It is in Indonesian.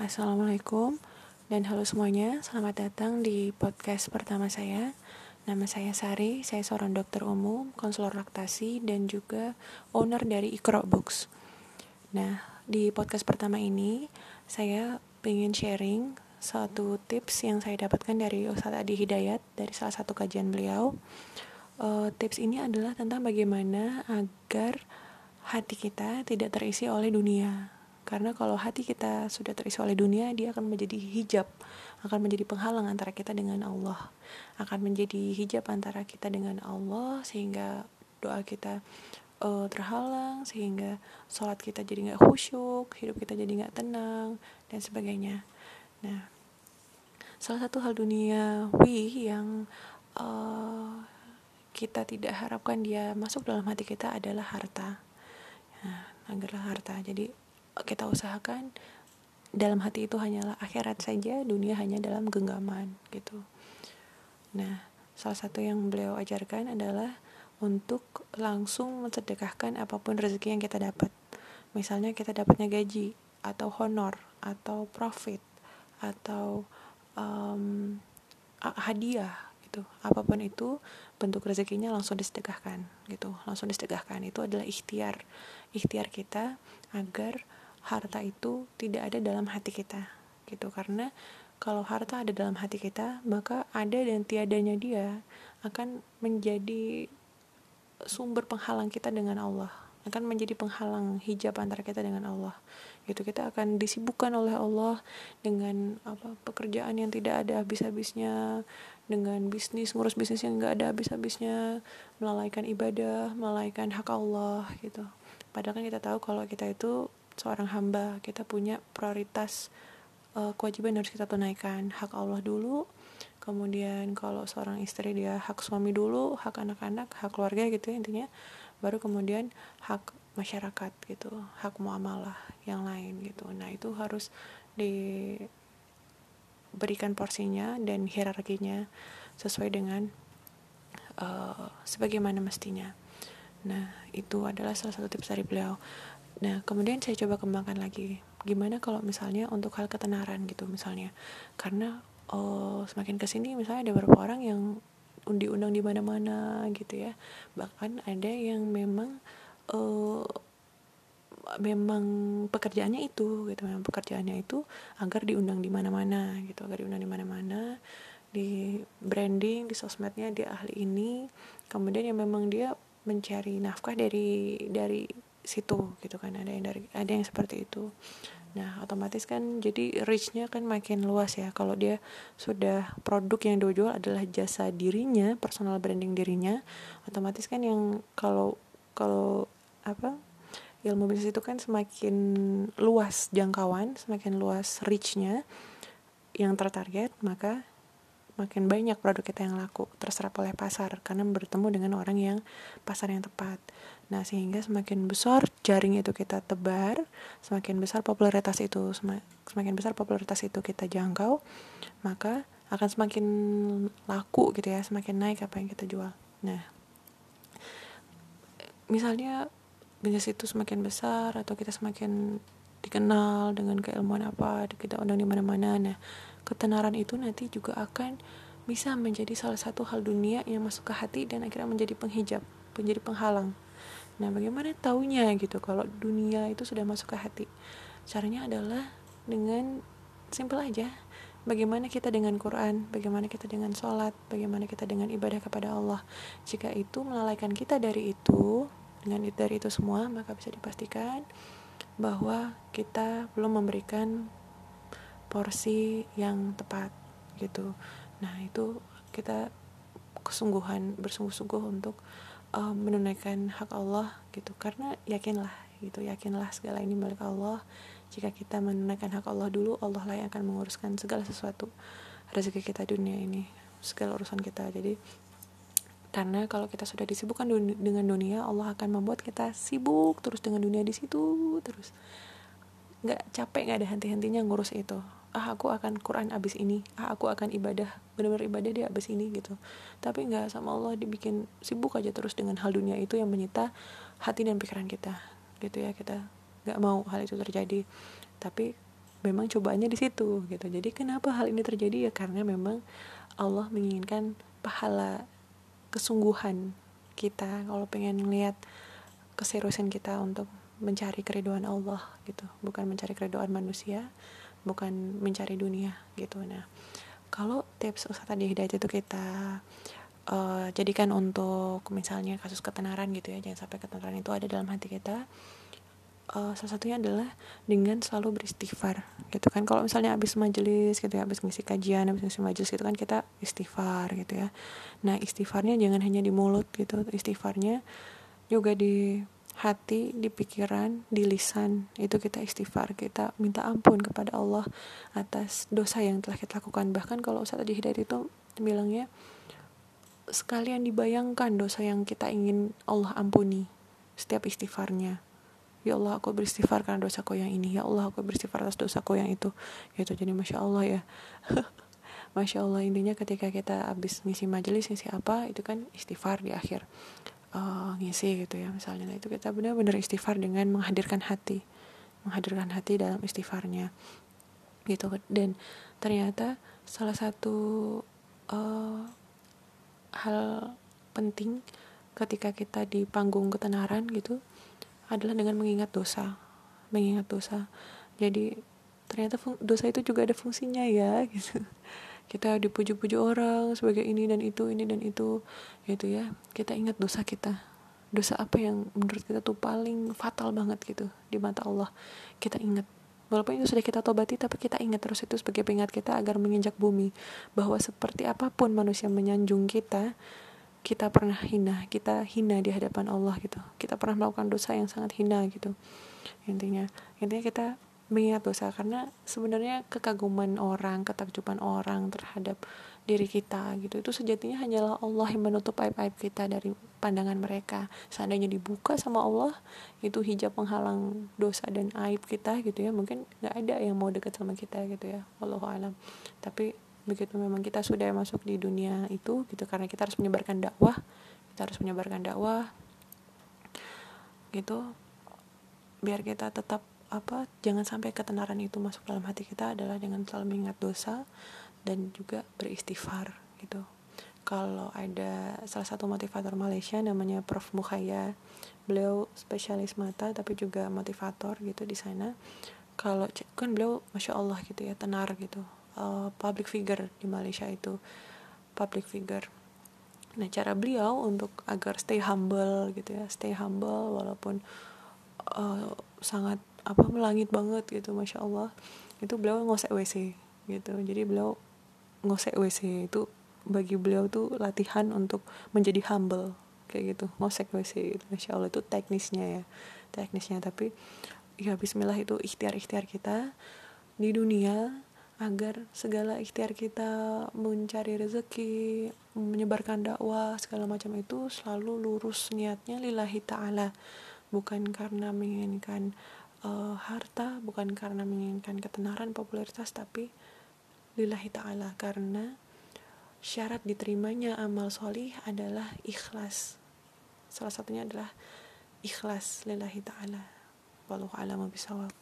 Assalamualaikum dan halo semuanya, selamat datang di podcast pertama saya. Nama saya Sari, saya seorang dokter umum, konselor laktasi, dan juga owner dari Ikro Books. Nah, di podcast pertama ini, saya ingin sharing satu tips yang saya dapatkan dari Ustadz Adi Hidayat dari salah satu kajian beliau. Uh, tips ini adalah tentang bagaimana agar hati kita tidak terisi oleh dunia karena kalau hati kita sudah terisi oleh dunia, dia akan menjadi hijab, akan menjadi penghalang antara kita dengan Allah. Akan menjadi hijab antara kita dengan Allah sehingga doa kita uh, terhalang, sehingga sholat kita jadi nggak khusyuk, hidup kita jadi nggak tenang dan sebagainya. Nah, salah satu hal duniawi yang uh, kita tidak harapkan dia masuk dalam hati kita adalah harta. Nah, agarlah harta. Jadi kita usahakan dalam hati itu hanyalah akhirat saja, dunia hanya dalam genggaman gitu. Nah, salah satu yang beliau ajarkan adalah untuk langsung mensedekahkan apa pun rezeki yang kita dapat. Misalnya kita dapatnya gaji atau honor atau profit atau um, hadiah gitu. Apa pun itu bentuk rezekinya langsung disedekahkan gitu. Langsung disedekahkan itu adalah ikhtiar ikhtiar kita agar harta itu tidak ada dalam hati kita gitu. Karena kalau harta ada dalam hati kita maka ada dan tiadanya dia akan menjadi sumber penghalang kita dengan Allah akan menjadi penghalang hijab antara kita dengan Allah gitu. Kita akan disibukkan oleh Allah dengan apa pekerjaan yang tidak ada habis-habisnya dengan bisnis ngurus bisnis yang nggak ada habis-habisnya melalaikan ibadah melalaikan hak Allah gitu. Padahal kan kita tahu kalau kita itu seorang hamba kita punya prioritas uh, kewajiban harus kita tunaikan. Hak Allah dulu kemudian kalau seorang istri dia hak suami dulu hak anak-anak hak keluarga gitu ya intinya baru kemudian hak masyarakat gitu hak muamalah yang lain gitu. Nah itu harus diberikan porsinya dan hierarkinya sesuai dengan uh, sebagaimana mestinya. Nah itu adalah salah satu tips dari beliau Nah, kemudian saya coba kembangkan lagi. Gimana kalau misalnya untuk hal ketenaran gitu misalnya. Karena oh, semakin ke sini misalnya ada beberapa orang yang diundang di mana-mana gitu ya. Bahkan ada yang memang uh, memang pekerjaannya itu gitu memang pekerjaannya itu agar diundang di mana-mana gitu agar diundang di mana-mana di branding di sosmednya dia ahli ini kemudian yang memang dia mencari nafkah dari dari situ gitu kan ada yang dari ada yang seperti itu. Nah otomatis kan jadi reachnya kan makin luas ya. Kalau dia sudah produk yang dia jual adalah jasa dirinya personal branding dirinya otomatis kan yang kalau kalau apa ilmu bisnis itu kan semakin luas jangkauan semakin luas reachnya yang tertarget maka makin banyak produk kita yang laku terserap oleh pasar karena bertemu dengan orang yang pasar yang tepat Nah, sehingga semakin besar jaring itu kita tebar, semakin besar popularitas itu semakin besar popularitas itu kita jangkau, maka akan semakin laku gitu ya, semakin naik apa yang kita jual. Nah, misalnya bisnis itu semakin besar atau kita semakin dikenal dengan keilmuan apa, kita undang di mana-mana. Nah, ketenaran itu nanti juga akan bisa menjadi salah satu hal dunia yang masuk ke hati dan akhirnya menjadi penghijab, menjadi penghalang Nah, bagaimana taunya gitu kalau dunia itu sudah masuk ke hati? Caranya adalah dengan simple aja. Bagaimana kita dengan Quran, bagaimana kita dengan sholat, bagaimana kita dengan ibadah kepada Allah. Jika itu melalaikan kita dari itu, dengan dari itu semua, maka bisa dipastikan bahwa kita belum memberikan porsi yang tepat gitu. Nah, itu kita kesungguhan bersungguh-sungguh untuk um, menunaikan hak Allah gitu. Karena yakinlah gitu yakinlah segala ini milik Allah. Jika kita menunaikan hak Allah dulu Allah lah yang akan menguruskan segala sesuatu rezeki kita dunia ini segala urusan kita. Jadi karena kalau kita sudah disibukkan dengan dunia Allah akan membuat kita sibuk terus dengan dunia di situ terus. Nggak capek nggak ada henti-hentinya ngurus itu ah aku akan Quran abis ini. Ah aku akan ibadah benar-benar ibadah dia abis ini gitu. Tapi nggak sama Allah dibikin sibuk aja terus dengan hal dunia itu yang menyita hati dan pikiran kita gitu ya. Kita nggak mau hal itu terjadi. Tapi memang cobaannya di situ gitu. Jadi kenapa hal ini terjadi? Ya karena memang Allah menginginkan pahala kesungguhan kita kalau pengen lihat keseriusan kita untuk mencari keriduan Allah gitu. Bukan mencari keriduan manusia bukan mencari dunia gitu. Nah kalau tips Ustaz tadi hidayat itu kita uh, jadikan untuk misalnya kasus ketenaran gitu ya jangan sampai ketenaran itu ada dalam hati kita uh, salah satunya adalah dengan selalu beristighfar gitu kan. Kalau misalnya habis majelis gitu ya habis ngisi kajian habis ngisi majelis gitu kan kita istighfar gitu ya. Nah istighfarnya jangan hanya di mulut gitu istighfarnya juga di hati, di pikiran, di lisan. Itu kita istighfar, kita minta ampun kepada Allah atas dosa yang telah kita lakukan. Bahkan kalau Ustaz tadi Hidayat itu bilangnya sekalian dibayangkan dosa yang kita ingin Allah ampuni setiap istighfarnya. Ya Allah aku beristighfar karena dosaku yang ini. Ya Allah aku beristighfar atas dosaku yang itu. Gitu. Jadi masya Allah ya. Masya Allah. Intinya ketika kita habis ngisi majelis ngisi apa itu kan istighfar di akhir uh, ngisi gitu ya misalnya. Nah itu kita benar-benar istighfar dengan menghadirkan hati. Menghadirkan hati dalam istighfarnya. Gitu. Dan ternyata salah satu uh, hal penting ketika kita di panggung ketenaran gitu adalah dengan mengingat dosa. Mengingat dosa. Jadi ternyata dosa itu juga ada fungsinya ya gitu kita dipuji-puji orang sebagai ini dan itu ini dan itu. Gitu ya. Kita ingat dosa kita. Dosa apa yang menurut kita tuh paling fatal banget gitu di mata Allah. Kita ingat. Walaupun itu sudah kita tobati tapi kita ingat terus itu sebagai pengingat kita agar menginjak bumi. Bahwa seperti apa pun manusia menyanjung kita kita pernah hina. Kita hina di hadapan Allah gitu. Kita pernah melakukan dosa yang sangat hina gitu. Intinya. Intinya kita mengingat dosa karena sebenarnya kekaguman orang ketakjuban orang terhadap diri kita gitu itu sejatinya hanyalah Allah yang menutup aib-aib kita dari pandangan mereka. Seandainya dibuka sama Allah itu hijab penghalang dosa dan aib kita gitu ya. Mungkin nggak ada yang mau dekat sama kita gitu ya. Allah alam. Tapi begitu memang kita sudah masuk di dunia itu gitu karena kita harus menyebarkan dakwah kita harus menyebarkan dakwah gitu biar kita tetap apa jangan sampai ketenaran itu masuk dalam hati kita adalah dengan selalu mengingat dosa dan juga beristighfar gitu. Kalau ada salah satu motivator Malaysia namanya Prof. Mukhaya beliau spesialis mata tapi juga motivator gitu di sana. Kalau kan beliau masya Allah gitu ya tenar gitu. Uh, public figure di Malaysia itu public figure. Nah cara beliau untuk agar stay humble gitu ya stay humble walaupun uh, sangat apa melangit banget gitu masya Allah. Itu beliau ngosek WC gitu. Jadi beliau ngosek WC itu bagi beliau tuh latihan untuk menjadi humble kayak gitu. Ngosek WC gitu masya Allah. Itu teknisnya ya teknisnya. Tapi ya Bismillah itu ikhtiar ikhtiar kita di dunia agar segala ikhtiar kita mencari rezeki, menyebarkan dakwah segala macam itu selalu lurus niatnya lillahi taala, bukan karena menginginkan uh, harta, bukan karena menginginkan ketenaran, popularitas, tapi lillahi taala karena syarat diterimanya amal solih adalah ikhlas. Salah satunya adalah ikhlas lillahi taala. Wallahu a'lam bishawab.